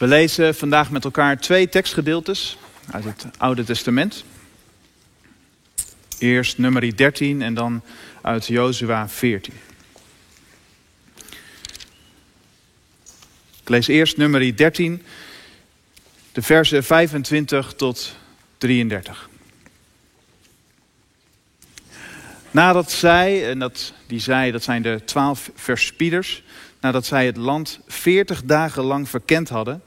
We lezen vandaag met elkaar twee tekstgedeeltes uit het Oude Testament. Eerst nummer 13 en dan uit Jozua 14. Ik lees eerst nummer 13, de versen 25 tot 33. Nadat zij, en dat, die zij, dat zijn de twaalf verspieders, nadat zij het land veertig dagen lang verkend hadden,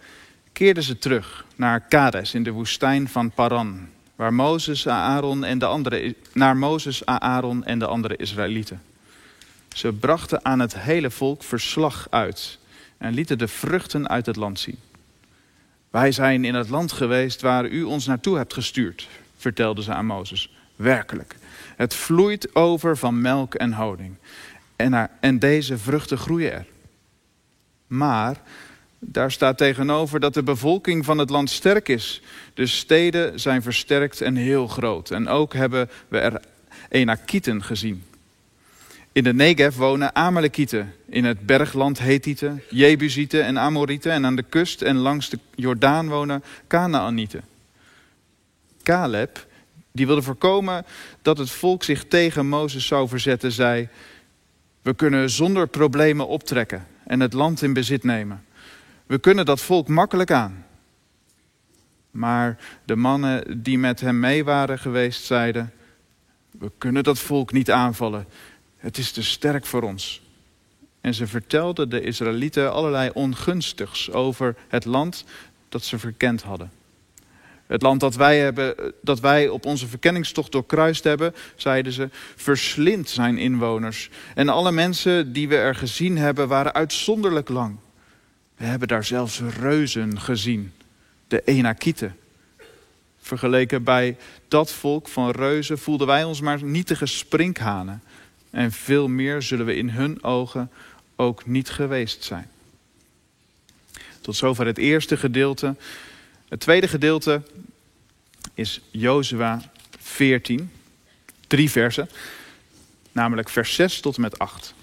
keerden ze terug naar Kades in de woestijn van Paran, waar Mozes, Aaron en de andere, naar Mozes, Aaron en de andere Israëlieten. Ze brachten aan het hele volk verslag uit en lieten de vruchten uit het land zien. Wij zijn in het land geweest waar u ons naartoe hebt gestuurd, vertelden ze aan Mozes. Werkelijk, het vloeit over van melk en honing. En, en deze vruchten groeien er. Maar daar staat tegenover dat de bevolking van het land sterk is. De steden zijn versterkt en heel groot. En ook hebben we er Enakieten gezien. In de Negev wonen Amalekieten. In het bergland Hethieten, Jebusieten en Amorieten. En aan de kust en langs de Jordaan wonen Canaanieten. Caleb, die wilde voorkomen dat het volk zich tegen Mozes zou verzetten, zei... We kunnen zonder problemen optrekken en het land in bezit nemen. We kunnen dat volk makkelijk aan. Maar de mannen die met hem mee waren geweest zeiden: We kunnen dat volk niet aanvallen. Het is te sterk voor ons. En ze vertelden de Israëlieten allerlei ongunstigs over het land dat ze verkend hadden. Het land dat wij, hebben, dat wij op onze verkenningstocht doorkruist hebben, zeiden ze, verslindt zijn inwoners. En alle mensen die we er gezien hebben, waren uitzonderlijk lang. We hebben daar zelfs reuzen gezien, de Enakieten. Vergeleken bij dat volk van reuzen voelden wij ons maar nietige sprinkhanen. En veel meer zullen we in hun ogen ook niet geweest zijn. Tot zover het eerste gedeelte. Het tweede gedeelte is Jozua 14, drie versen, namelijk vers 6 tot en met 8.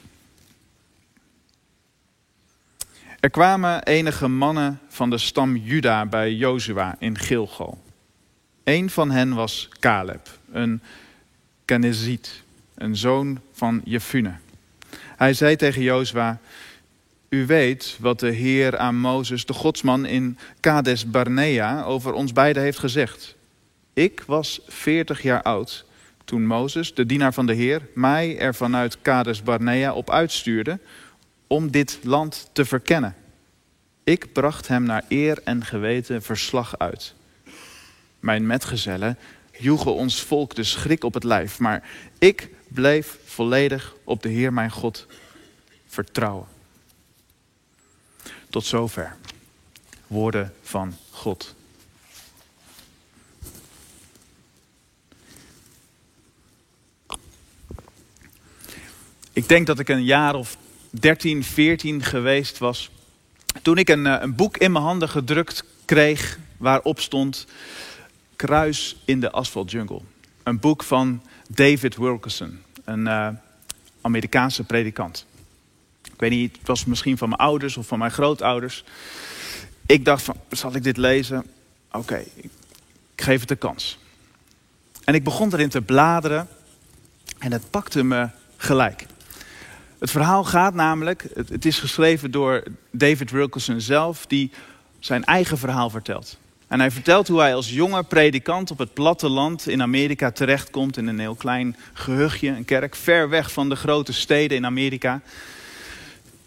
Er kwamen enige mannen van de stam Juda bij Jozua in Gilgal. Een van hen was Caleb, een Keneziet, een zoon van Jefune. Hij zei tegen Jozua, u weet wat de Heer aan Mozes, de godsman in Kades Barnea, over ons beiden heeft gezegd. Ik was veertig jaar oud toen Mozes, de dienaar van de Heer, mij er vanuit Kades Barnea op uitstuurde om dit land te verkennen. Ik bracht hem naar eer en geweten verslag uit. Mijn metgezellen joegen ons volk de schrik op het lijf, maar ik bleef volledig op de Heer mijn God vertrouwen. Tot zover. Woorden van God. Ik denk dat ik een jaar of 13, 14 geweest was. Toen ik een, eh, een boek in mijn handen gedrukt kreeg waarop stond Kruis in de asfaltjungle. Een boek van David Wilkerson, een uh, Amerikaanse predikant. Ik weet niet, het was misschien van mijn ouders of van mijn grootouders. Ik dacht van, zal ik dit lezen? Oké, ik geef het een kans. En ik begon erin te bladeren en het pakte me gelijk. Het verhaal gaat namelijk, het, is geschreven door David Wilkerson zelf, die zijn eigen verhaal vertelt. En hij vertelt hoe hij als jonge predikant op het platteland in Amerika terechtkomt in een heel klein gehuchtje, een kerk, ver weg van de grote steden in Amerika.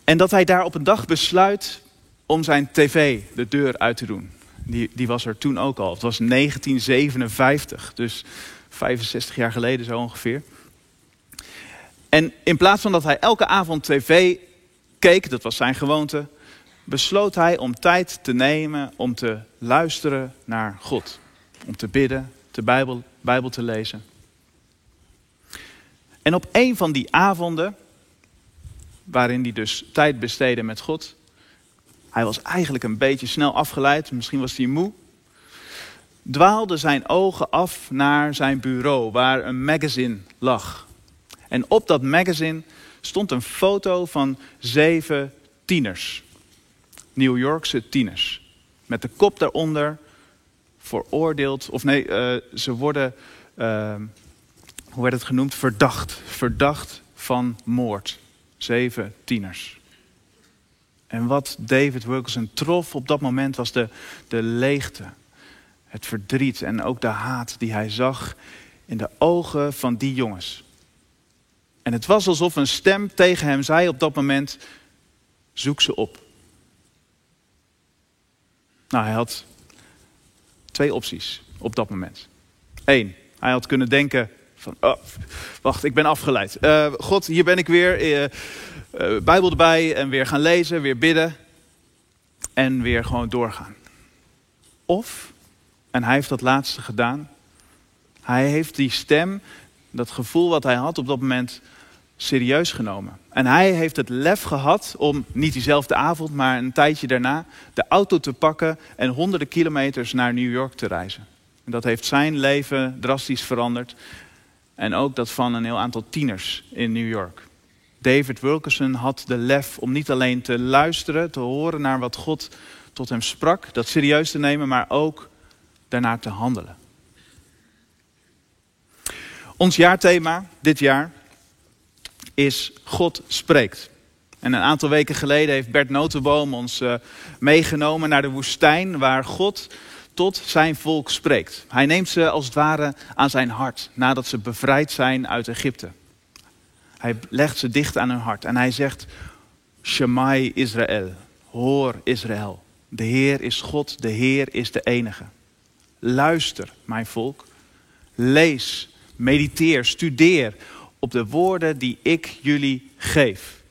En dat hij daar op een dag besluit om zijn tv de deur uit te doen. Die, die was er toen ook al. Het was 1957, dus 65 jaar geleden zo ongeveer. En in plaats van dat hij elke avond tv keek, dat was zijn gewoonte, besloot hij om tijd te nemen om te luisteren naar God. Om te bidden, de Bijbel, Bijbel te lezen. En op een van die avonden, waarin hij dus tijd besteedde met God, hij was eigenlijk een beetje snel afgeleid, misschien was hij moe, dwaalden zijn ogen af naar zijn bureau waar een magazine lag. En op dat magazine stond een foto van zeven tieners. New Yorkse tieners. met de kop daaronder veroordeeld. Of nee, uh, ze worden, uh, hoe werd het genoemd? Verdacht. Verdacht van moord. Zeven tieners. En wat David Wilkerson trof op dat moment was de, de leegte, het verdriet en ook de haat die hij zag in de ogen van die jongens. En het was alsof een stem tegen hem zei op dat moment: zoek ze op. Nou, hij had twee opties op dat moment. Eén, hij had kunnen denken van, oh, wacht, ik ben afgeleid. Uh, God, hier ben ik weer. Uh, Bijbel erbij en weer gaan lezen, weer bidden. En weer gewoon doorgaan. Of, en hij heeft dat laatste gedaan. Hij heeft die stem, dat gevoel wat hij had op dat moment serieus genomen. En hij heeft het lef gehad om niet diezelfde avond, maar een tijdje daarna, de auto te pakken en honderden kilometers naar New York te reizen. En dat heeft zijn leven drastisch veranderd. En ook dat van een heel aantal tieners in New York. David Wilkerson had de lef om niet alleen te luisteren, te horen naar wat God tot hem sprak, dat serieus te nemen, maar ook daarnaar te handelen. Ons jaarthema dit jaar is God spreekt. En een aantal weken geleden heeft Bert Notenboom ons uh, meegenomen naar de woestijn waar God tot zijn volk spreekt. Hij neemt ze als het ware aan zijn hart nadat ze bevrijd zijn uit Egypte. Hij legt ze dicht aan hun hart en hij zegt: Shemai Israël, hoor Israël. De Heer is God, de Heer is de enige. Luister, mijn volk. Lees, mediteer, studeer op de woorden die ik jullie geef.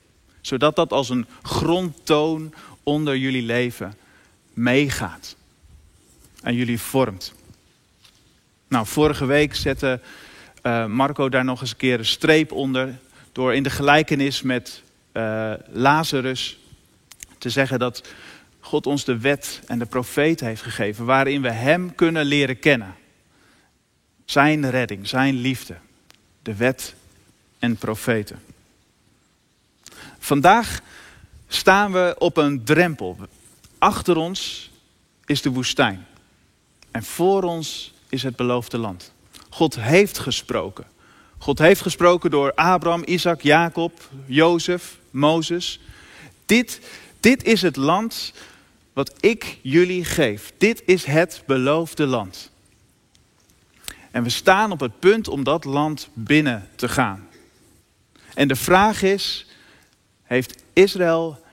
Zodat dat als een grondtoon onder jullie leven meegaat. En jullie vormt. Nou, vorige week zette uh, Marco daar nog eens een keer een streep onder. Door in de gelijkenis met uh, Lazarus te zeggen dat God ons de wet en de profeet heeft gegeven. Waarin we Hem kunnen leren kennen. Zijn redding, zijn liefde. De wet en profeten. Vandaag staan we op een drempel. Achter ons is de woestijn. En voor ons is het beloofde land. God heeft gesproken. God heeft gesproken door Abraham, Isaac, Jacob, Jozef, Mozes. Dit, dit is het land wat ik jullie geef. Dit is het beloofde land. En we staan op het punt om dat land binnen te gaan. En de vraag is, heeft Israël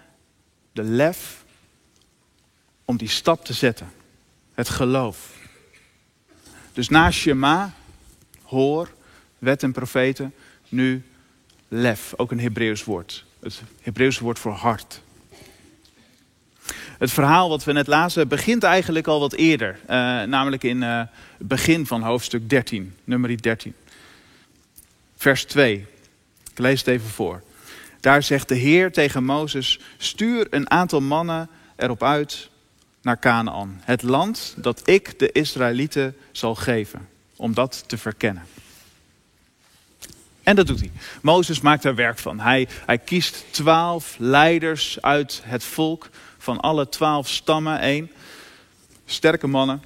de lef om die stap te zetten? Het geloof. Dus na Shema, hoor, wet en profeten, nu lef, ook een Hebreeuws woord. Het Hebreeuwse woord voor hart. Het verhaal wat we net lazen begint eigenlijk al wat eerder. Uh, namelijk in uh, het begin van hoofdstuk 13, nummer 13. Vers 2. Lees het even voor. Daar zegt de Heer tegen Mozes: Stuur een aantal mannen erop uit naar Canaan, het land dat ik de Israëlieten zal geven, om dat te verkennen. En dat doet hij. Mozes maakt daar werk van. Hij, hij kiest twaalf leiders uit het volk, van alle twaalf stammen één. Sterke mannen,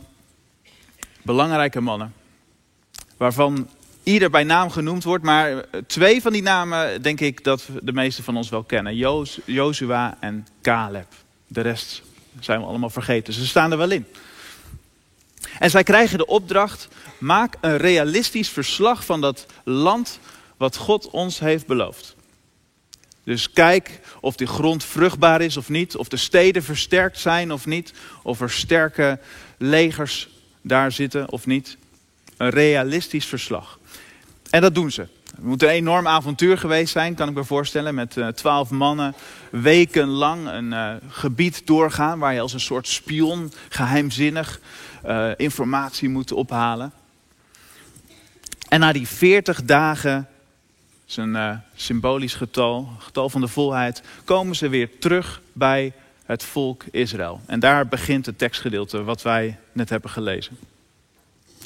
belangrijke mannen, waarvan ieder bij naam genoemd wordt, maar twee van die namen denk ik dat de meeste van ons wel kennen. Jozua en Caleb. De rest zijn we allemaal vergeten. Ze staan er wel in. En zij krijgen de opdracht, maak een realistisch verslag van dat land wat God ons heeft beloofd. Dus kijk of die grond vruchtbaar is of niet, of de steden versterkt zijn of niet, of er sterke legers daar zitten of niet. Een realistisch verslag. En dat doen ze. Het moet een enorm avontuur geweest zijn, kan ik me voorstellen. Met uh, twaalf mannen wekenlang een uh, gebied doorgaan waar je als een soort spion geheimzinnig uh, informatie moet ophalen. En na die veertig dagen, is een symbolisch getal, getal van de volheid, komen ze weer terug bij het volk Israël. En daar begint het tekstgedeelte wat wij net hebben gelezen.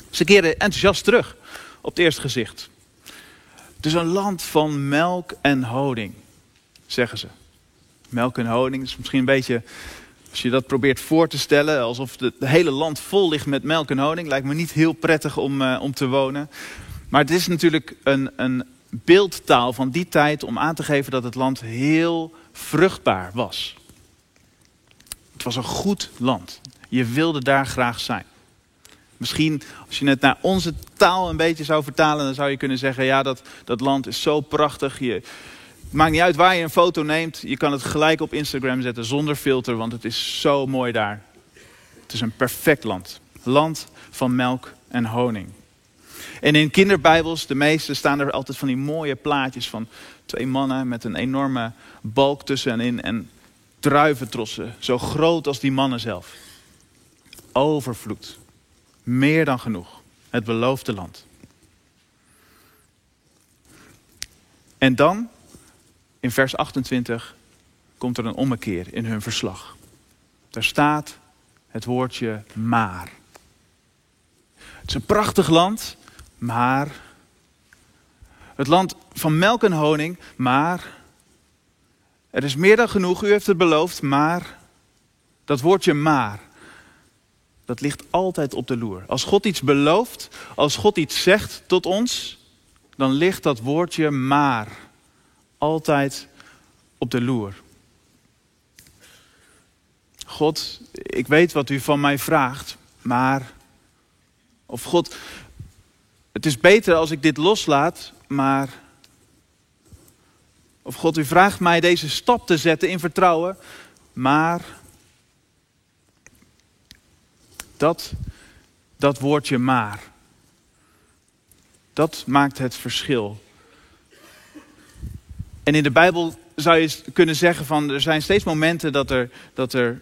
Ze keren enthousiast terug op het eerste gezicht. Het is een land van melk en honing, zeggen ze. Melk en honing is misschien een beetje Als je dat probeert voor te stellen, alsof het hele land vol ligt met melk en honing, lijkt me niet heel prettig om, uh, om te wonen. Maar het is natuurlijk een, een beeldtaal van die tijd om aan te geven dat het land heel vruchtbaar was. Het was een goed land. Je wilde daar graag zijn. Misschien als je het naar onze taal een beetje zou vertalen, dan zou je kunnen zeggen, ja dat, dat land is zo prachtig. Je, het maakt niet uit waar je een foto neemt. Je kan het gelijk op Instagram zetten zonder filter, want het is zo mooi daar. Het is een perfect land. Land van melk en honing. En in kinderbijbels, de meeste, staan er altijd van die mooie plaatjes van twee mannen met een enorme balk tussenin en druiventrossen, zo groot als die mannen zelf. Overvloed. Meer dan genoeg. Het beloofde land. En dan, in vers 28, komt er een ommekeer in hun verslag. Daar staat het woordje maar. Het is een prachtig land, maar. Het land van melk en honing, maar. Er is meer dan genoeg, u heeft het beloofd, maar. Dat woordje maar. Dat ligt altijd op de loer. Als God iets belooft, als God iets zegt tot ons, dan ligt dat woordje maar altijd op de loer. God, ik weet wat u van mij vraagt, maar. Of God, het is beter als ik dit loslaat, maar. Of God, u vraagt mij deze stap te zetten in vertrouwen, maar. Dat, dat woordje maar. Dat maakt het verschil. En in de Bijbel zou je kunnen zeggen van er zijn steeds momenten dat er, dat er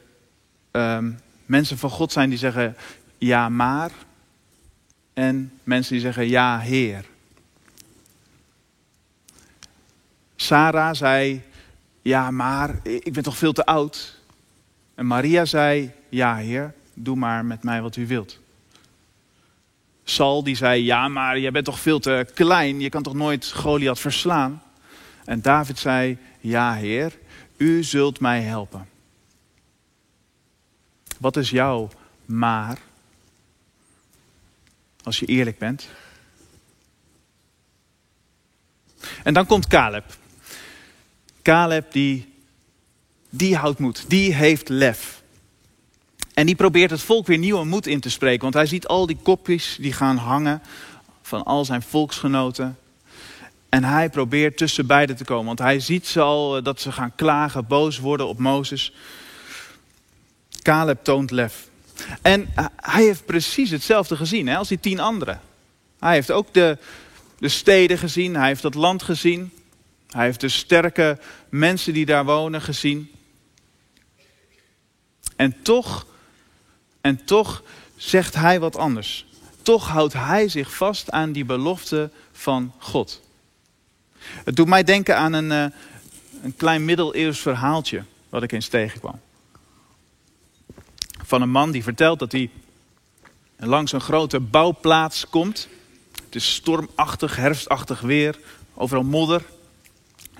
um, mensen van God zijn die zeggen ja maar. En mensen die zeggen ja Heer. Sarah zei ja maar ik ben toch veel te oud. En Maria zei ja Heer doe maar met mij wat u wilt. Sal die zei, ja maar jij bent toch veel te klein, je kan toch nooit Goliath verslaan. En David zei, ja heer, u zult mij helpen. Wat is jouw maar? Als je eerlijk bent. En dan komt Caleb. Caleb die, die houdt moed, die heeft lef. En die probeert het volk weer nieuwe moed in te spreken. Want hij ziet al die kopjes die gaan hangen van al zijn volksgenoten. En hij probeert tussen beiden te komen. Want hij ziet ze al eh, dat ze gaan klagen, boos worden op Mozes. Caleb toont lef. En eh, hij heeft precies hetzelfde gezien hè, als die tien anderen. Hij heeft ook de, de steden gezien, hij heeft dat land gezien. Hij heeft de sterke mensen die daar wonen gezien. En toch en toch zegt hij wat anders. Toch houdt hij zich vast aan die belofte van God. Het doet mij denken aan een, uh, een klein middeleeuws verhaaltje wat ik eens tegenkwam. Van een man die vertelt dat hij langs een grote bouwplaats komt. Het is stormachtig, herfstachtig weer, overal modder,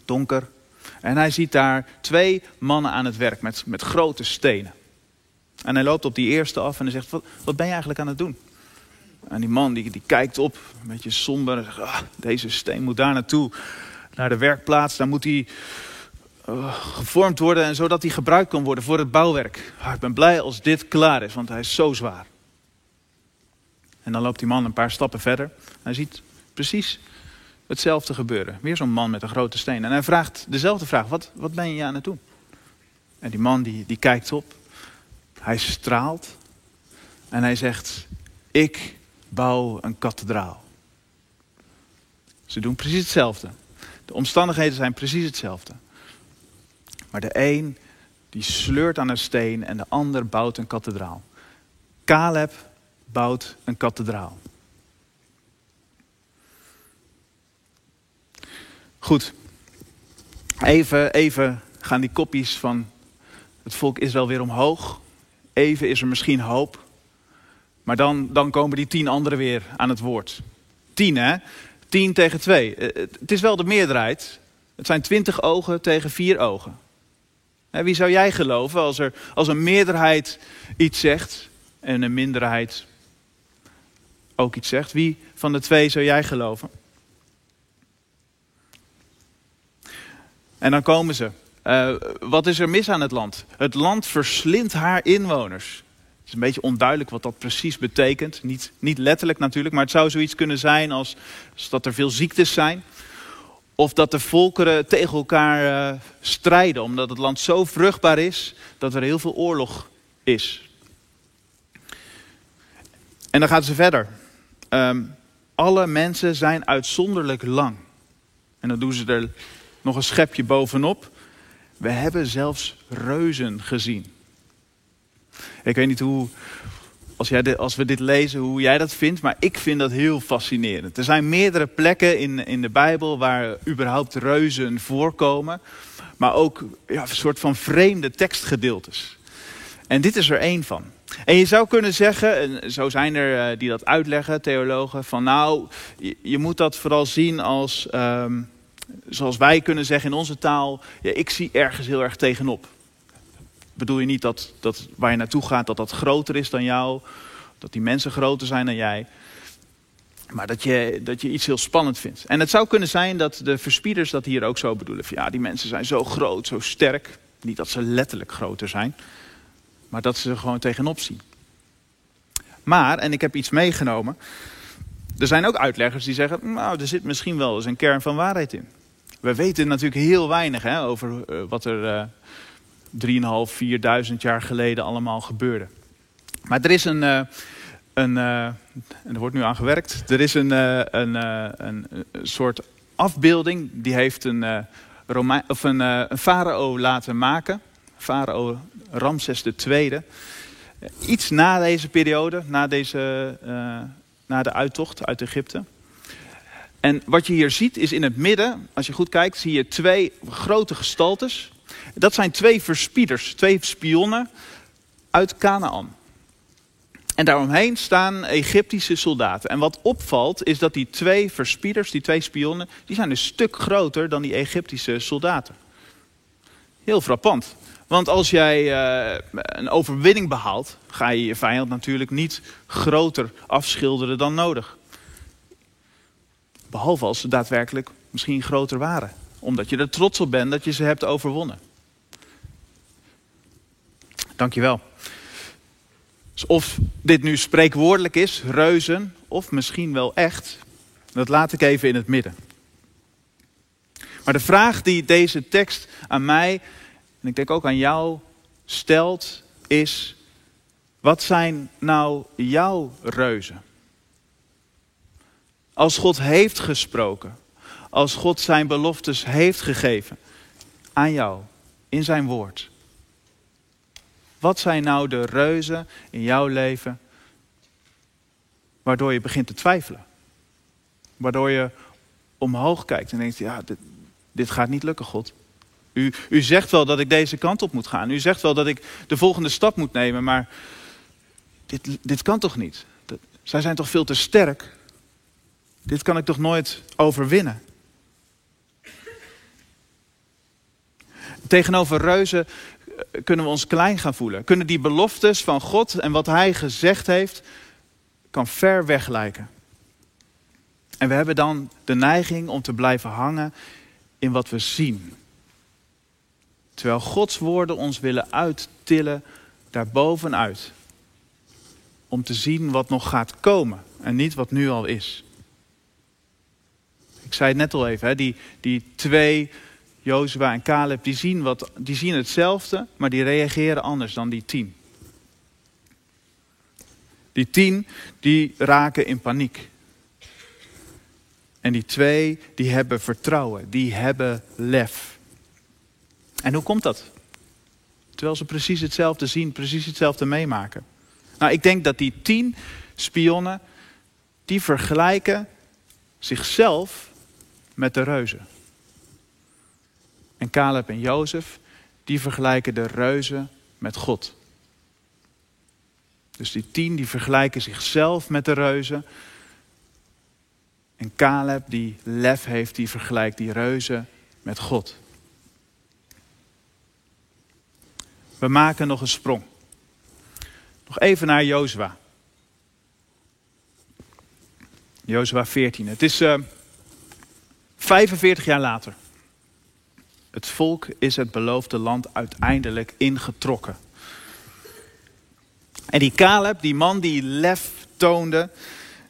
donker. En hij ziet daar twee mannen aan het werk met, met grote stenen. En hij loopt op die eerste af en hij zegt, wat, ben je eigenlijk aan het doen? En die man die, die kijkt op, een beetje somber. En zegt, ah, deze steen moet daar naartoe, naar de werkplaats. Daar moet hij uh, gevormd worden, en zodat hij gebruikt kan worden voor het bouwwerk. Ah, ik ben blij als dit klaar is, want hij is zo zwaar. En dan loopt die man een paar stappen verder. Hij ziet precies hetzelfde gebeuren. Weer zo'n man met een grote steen. En hij vraagt dezelfde vraag, wat, wat ben je aan het doen? En die man die, die kijkt op. Hij straalt en hij zegt, ik bouw een kathedraal. Ze doen precies hetzelfde. De omstandigheden zijn precies hetzelfde. Maar de een die sleurt aan een steen en de ander bouwt een kathedraal. Caleb bouwt een kathedraal. Goed. Even, even gaan die kopjes van het volk Israël weer omhoog. Even is er misschien hoop. Maar dan, dan komen die tien anderen weer aan het woord. Tien hè? Tien tegen twee. Eh, het is wel de meerderheid. Het zijn twintig ogen tegen vier ogen. Wie zou jij geloven als, er, als een meerderheid iets zegt en een minderheid ook iets zegt? Wie van de twee zou jij geloven? En dan komen ze. Uh, wat is er mis aan het land? Het land verslindt haar inwoners. Het is een beetje onduidelijk wat dat precies betekent. Niet, niet letterlijk natuurlijk, maar het zou zoiets kunnen zijn als, dat er veel ziektes zijn. Of dat de volkeren tegen elkaar uh, strijden, omdat het land zo vruchtbaar is dat er heel veel oorlog is. En dan gaat ze verder. Um, alle mensen zijn uitzonderlijk lang. En dan doen ze er nog een schepje bovenop. We hebben zelfs reuzen gezien. Ik weet niet hoe, als, jij als we dit lezen, hoe jij dat vindt, maar ik vind dat heel fascinerend. Er zijn meerdere plekken in, in de Bijbel waar überhaupt reuzen voorkomen, maar ook ja, een soort van vreemde tekstgedeeltes. En dit is er één van. En je zou kunnen zeggen, en zo zijn er uh, die dat uitleggen, theologen, van nou, je, moet dat vooral zien als, um, zoals wij kunnen zeggen in onze taal, ja, ik zie ergens heel erg tegenop. Bedoel je niet dat, dat waar je naartoe gaat, dat dat groter is dan jou, dat die mensen groter zijn dan jij, maar dat je, dat je iets heel spannend vindt. En het zou kunnen zijn dat de verspieders dat hier ook zo bedoelen. Ja, die mensen zijn zo groot, zo sterk. Niet dat ze letterlijk groter zijn, maar dat ze er gewoon tegenop zien. Maar, en ik heb iets meegenomen. Er zijn ook uitleggers die zeggen, nou, er zit misschien wel eens een kern van waarheid in. We weten natuurlijk heel weinig hè, over uh, wat er uh, 3.500, 4.000 jaar geleden allemaal gebeurde. Maar er is een, uh, een uh, en er wordt nu aan gewerkt, er is een, een, een, soort afbeelding, die heeft een, Rome of een, een farao laten maken. Farao Ramses II. Iets na deze periode, na, deze, na de uittocht uit Egypte. En wat je hier ziet is in het midden, als je goed kijkt, zie je twee grote gestaltes. Dat zijn twee verspieders, twee spionnen uit Canaan. En daaromheen staan Egyptische soldaten. En wat opvalt is dat die twee verspieders, die twee spionnen, die zijn een stuk groter dan die Egyptische soldaten. Heel frappant. Want als jij uh, een overwinning behaalt, ga je je vijand natuurlijk niet groter afschilderen dan nodig. Behalve als ze daadwerkelijk misschien groter waren. Omdat je er trots op bent dat je ze hebt overwonnen. Dankjewel. Dus of dit nu spreekwoordelijk is, reuzen, of misschien wel echt, dat laat ik even in het midden. Maar de vraag die deze tekst aan mij en ik denk ook aan jou stelt, is: wat zijn nou jouw reuzen? Als God heeft gesproken, als God zijn beloftes heeft gegeven aan jou in zijn woord. Wat zijn nou de reuzen in jouw leven waardoor je begint te twijfelen? Waardoor je omhoog kijkt en denkt, ja, dit, dit gaat niet lukken, God. U, u zegt wel dat ik deze kant op moet gaan. U zegt wel dat ik de volgende stap moet nemen, maar dit, dit kan toch niet? Dat, zij zijn toch veel te sterk? Dit kan ik toch nooit overwinnen? Tegenover reuzen eh, kunnen we ons klein gaan voelen. Kunnen die beloftes van God en wat Hij gezegd heeft, kan ver weg lijken. En we hebben dan de neiging om te blijven hangen in wat we zien. Terwijl Gods woorden ons willen uittillen daarbovenuit. Om te zien wat nog gaat komen en niet wat nu al is. Ik zei het net al even, hè, die, die twee, Jozua en Caleb, die zien, wat, die zien hetzelfde, maar die reageren anders dan die tien. Die tien, die raken in paniek. En die twee, die hebben vertrouwen, die hebben lef. En hoe komt dat? Terwijl ze precies hetzelfde zien, precies hetzelfde meemaken. Nou, ik denk dat die tien spionnen, die vergelijken zichzelf met de reuzen. En Caleb en Jozef, die vergelijken de reuzen met God. Dus die tien, die vergelijken zichzelf met de reuzen. En Caleb, die lef heeft, die vergelijkt die reuzen met God. We maken nog een sprong. Nog even naar Jozua. Jozua 14. Het is uh, eh, 45 jaar later. Het volk is het beloofde land uiteindelijk ingetrokken. En die Caleb, die man die lef toonde,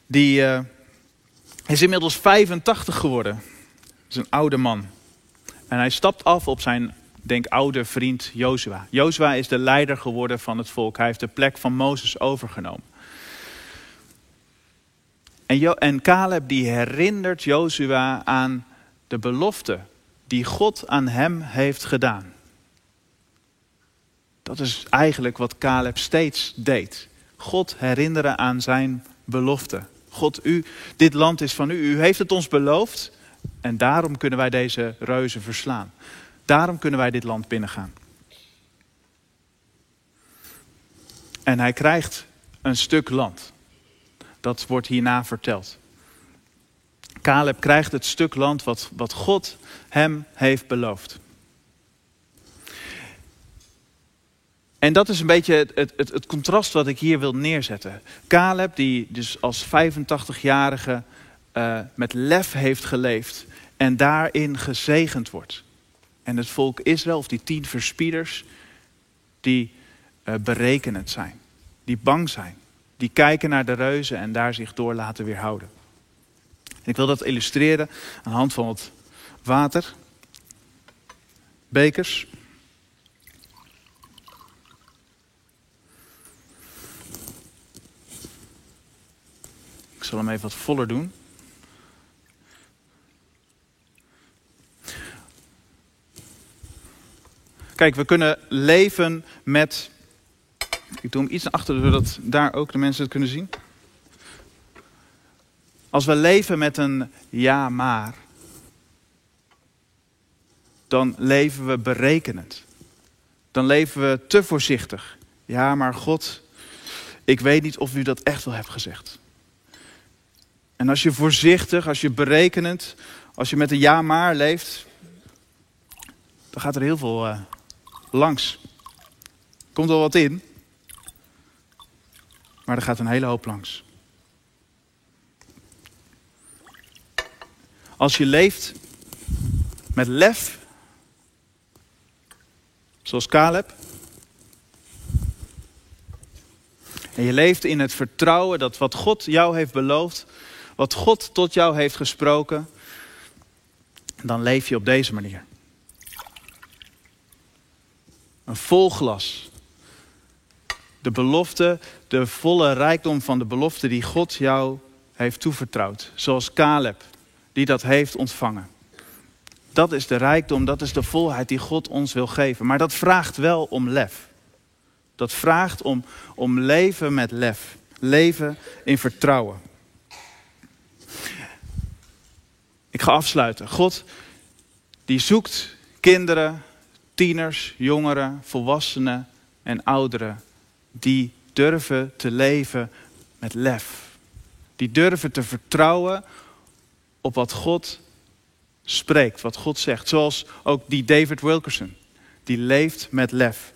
die uh, is inmiddels 85 geworden. Dat is een oude man. En hij stapt af op zijn, denk oude vriend Jozua. Jozua is de leider geworden van het volk. Hij heeft de plek van Mozes overgenomen. En, en Caleb die herinnert Jozua aan de belofte die God aan hem heeft gedaan. Dat is eigenlijk wat Caleb steeds deed. God herinneren aan zijn belofte. God, u, dit land is van u. U heeft het ons beloofd. En daarom kunnen wij deze reuzen verslaan. Daarom kunnen wij dit land binnengaan. En hij krijgt een stuk land. Dat wordt hierna verteld. Caleb krijgt het stuk land wat, wat God hem heeft beloofd. En dat is een beetje het, het, het, contrast wat ik hier wil neerzetten. Caleb, die dus als 85-jarige uh, eh, met lef heeft geleefd en daarin gezegend wordt. En het volk Israël, of die tien verspieders, die uh, berekenend zijn, die bang zijn, die kijken naar de reuzen en daar zich door laten weerhouden. En ik wil dat illustreren aan de hand van wat water, bekers. Ik zal hem even wat voller doen. Kijk, we kunnen leven met. Ik doe hem iets naar achteren, zodat daar ook de mensen het kunnen zien. Als we leven met een ja maar, dan leven we berekenend. Dan leven we te voorzichtig. Ja, maar God, ik weet niet of u dat echt wel hebt gezegd. En als je voorzichtig, als je berekenend, als je met een ja maar leeft, dan gaat er heel veel uh, langs. Komt wel wat in, maar er gaat een hele hoop langs. Als je leeft met lef, zoals Caleb, en je leeft in het vertrouwen dat wat God jou heeft beloofd, wat God tot jou heeft gesproken, dan leef je op deze manier. Een vol glas. De belofte, de volle rijkdom van de belofte die God jou heeft toevertrouwd. Zoals Caleb die dat heeft ontvangen. Dat is de rijkdom, dat is de volheid die God ons wil geven. Maar dat vraagt wel om lef. Dat vraagt om, om leven met lef. Leven in vertrouwen. Ik ga afsluiten. God die zoekt kinderen, tieners, jongeren, volwassenen en ouderen die durven te leven met lef. Die durven te vertrouwen op wat God spreekt, wat God zegt. Zoals ook die David Wilkerson, die leeft met lef.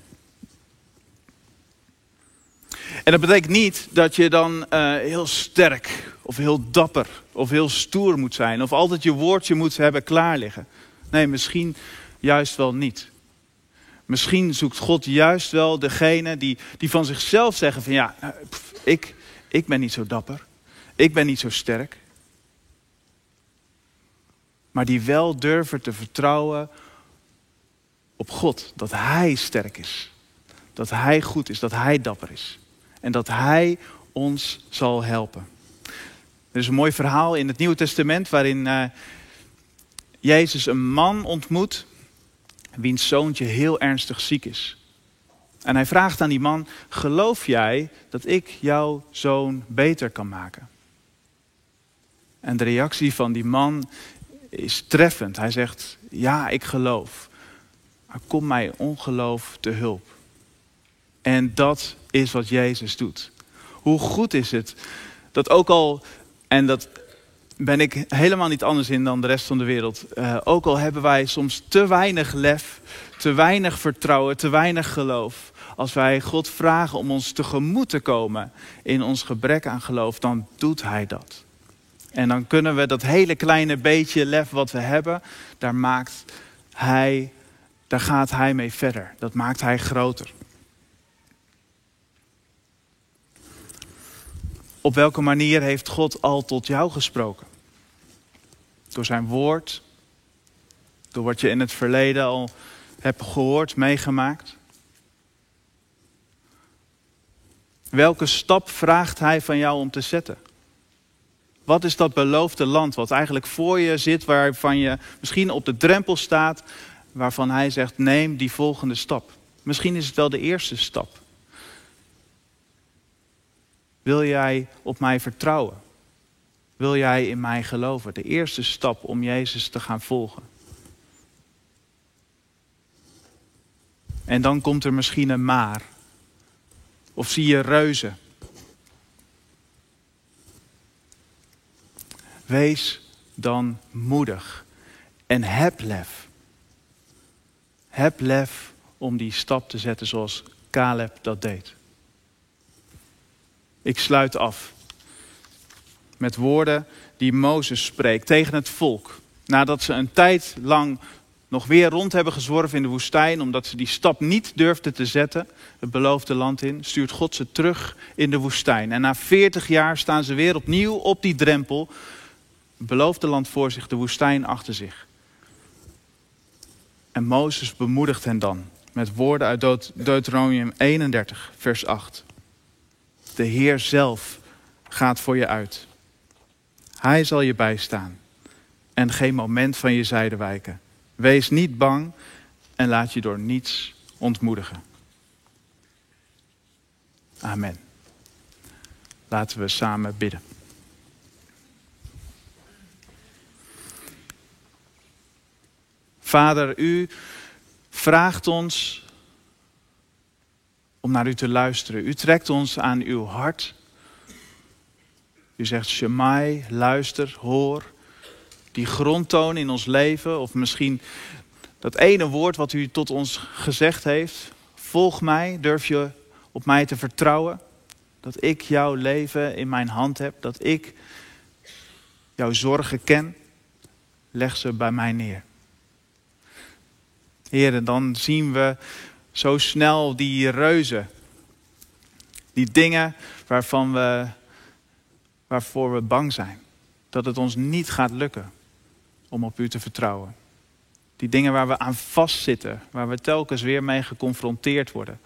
En dat betekent niet dat je dan uh, heel sterk of heel dapper of heel stoer moet zijn of altijd je woordje moet hebben klaar liggen. Nee, misschien juist wel niet. Misschien zoekt God juist wel degene die, die van zichzelf zeggen van ja, nou, ik, ik ben niet zo dapper. Ik ben niet zo sterk maar die wel durven te vertrouwen op God. Dat Hij sterk is. Dat Hij goed is, dat Hij dapper is. En dat Hij ons zal helpen. Er is een mooi verhaal in het Nieuwe Testament waarin uh, Jezus een man ontmoet wiens zoontje heel ernstig ziek is. En hij vraagt aan die man, geloof jij dat ik jouw zoon beter kan maken? En de reactie van die man is treffend. Hij zegt, ja, ik geloof. Maar kom mij ongeloof te hulp. En dat is wat Jezus doet. Hoe goed is het dat ook al, en dat ben ik helemaal niet anders in dan de rest van de wereld. Uh, ook al hebben wij soms te weinig lef, te weinig vertrouwen, te weinig geloof. Als wij God vragen om ons tegemoet te komen in ons gebrek aan geloof, dan doet Hij dat. En dan kunnen we dat hele kleine beetje lef wat we hebben, daar maakt Hij, daar gaat Hij mee verder. Dat maakt Hij groter. Op welke manier heeft God al tot jou gesproken? Door zijn woord, door wat je in het verleden al hebt gehoord, meegemaakt. Welke stap vraagt hij van jou om te zetten? Wat is dat beloofde land wat eigenlijk voor je zit, waarvan je misschien op de drempel staat, waarvan hij zegt: neem die volgende stap. Misschien is het wel de eerste stap. Wil jij op mij vertrouwen? Wil jij in mij geloven? De eerste stap om Jezus te gaan volgen. En dan komt er misschien een maar. Of zie je reuzen. Wees dan moedig en heb lef. Heb lef om die stap te zetten zoals Caleb dat deed. Ik sluit af met woorden die Mozes spreekt tegen het volk. Nadat ze een tijd lang nog weer rond hebben gezworven in de woestijn, omdat ze die stap niet durfden te zetten, het beloofde land in, stuurt God ze terug in de woestijn. En na 40 jaar staan ze weer opnieuw op die drempel, het beloofde land voor zich, de woestijn achter zich. En Mozes bemoedigt hen dan met woorden uit Deuteronomium 31, vers 8. De Heer zelf gaat voor je uit. Hij zal je bijstaan en geen moment van je zijde wijken. Wees niet bang en laat je door niets ontmoedigen. Amen. Laten we samen bidden. Vader, u vraagt ons om naar u te luisteren. U trekt ons aan uw hart. U zegt, Shemai, luister, hoor. Die grondtoon in ons leven, of misschien dat ene woord wat u tot ons gezegd heeft. Volg mij, durf je op mij te vertrouwen. Dat ik jouw leven in mijn hand heb, dat ik jouw zorgen ken. Leg ze bij mij neer. Heer, dan zien we zo snel die reuzen. Die dingen waarvan we, waarvoor we bang zijn. Dat het ons niet gaat lukken om op u te vertrouwen. Die dingen waar we aan vastzitten, waar we telkens weer mee geconfronteerd worden.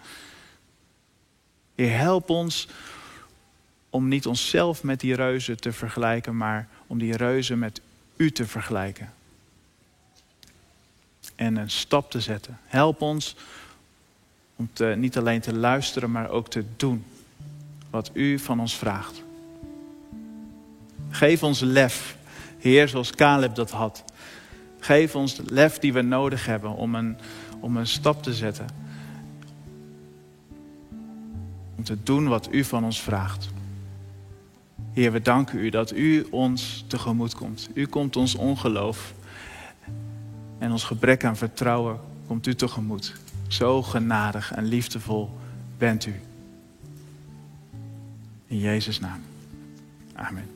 Help ons om niet onszelf met die reuzen te vergelijken, maar om die reuzen met u te vergelijken. En een stap te zetten. Help ons om niet alleen te luisteren, maar ook te doen wat u van ons vraagt. Geef ons lef, Heer, zoals Caleb dat had. Geef ons de lef die we nodig hebben om een, om een stap te zetten. Om te doen wat u van ons vraagt. Heer, we danken u dat u ons tegemoet komt. U komt ons ongeloof en ons gebrek aan vertrouwen komt u tegemoet. Zo genadig en liefdevol bent u. In Jezus' naam. Amen.